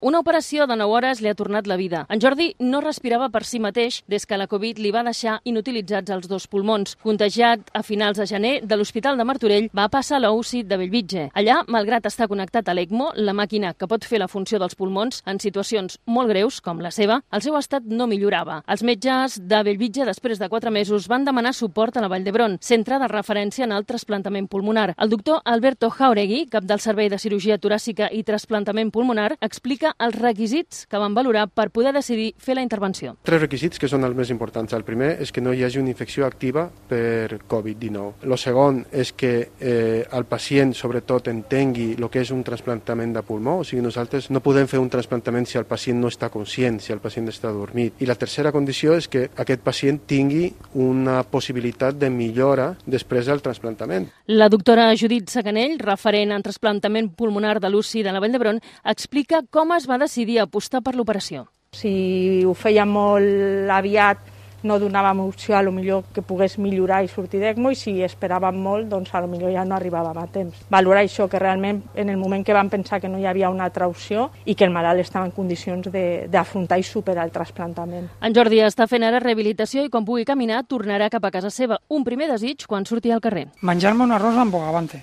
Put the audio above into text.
Una operació de 9 hores li ha tornat la vida. En Jordi no respirava per si mateix des que la Covid li va deixar inutilitzats els dos pulmons. Contagiat a finals de gener de l'Hospital de Martorell, va passar a la UCI de Bellvitge. Allà, malgrat estar connectat a l'ECMO, la màquina que pot fer la funció dels pulmons en situacions molt greus, com la seva, el seu estat no millorava. Els metges de Bellvitge, després de 4 mesos, van demanar suport a la Vall d'Hebron, centre de referència en el trasplantament pulmonar. El doctor Alberto Jauregui, cap del Servei de Cirurgia Toràcica i Trasplantament Pulmonar, explica explica els requisits que van valorar per poder decidir fer la intervenció. Tres requisits que són els més importants. El primer és que no hi hagi una infecció activa per Covid-19. El segon és que eh, el pacient, sobretot, entengui el que és un trasplantament de pulmó, o sigui, nosaltres no podem fer un trasplantament si el pacient no està conscient, si el pacient està dormit. I la tercera condició és que aquest pacient tingui una possibilitat de millora després del trasplantament. La doctora Judit Sacanell, referent en trasplantament pulmonar de l'UCI de la Vall d'Hebron, explica com es va decidir apostar per l'operació? Si ho feia molt aviat no donàvem opció a lo millor que pogués millorar i sortir d'ECMO i si esperàvem molt, doncs a lo millor ja no arribàvem a temps. Valorar això, que realment en el moment que vam pensar que no hi havia una altra opció i que el malalt estava en condicions d'afrontar i superar el trasplantament. En Jordi està fent ara rehabilitació i quan pugui caminar tornarà cap a casa seva. Un primer desig quan surti al carrer. Menjar-me un arròs amb bogavante.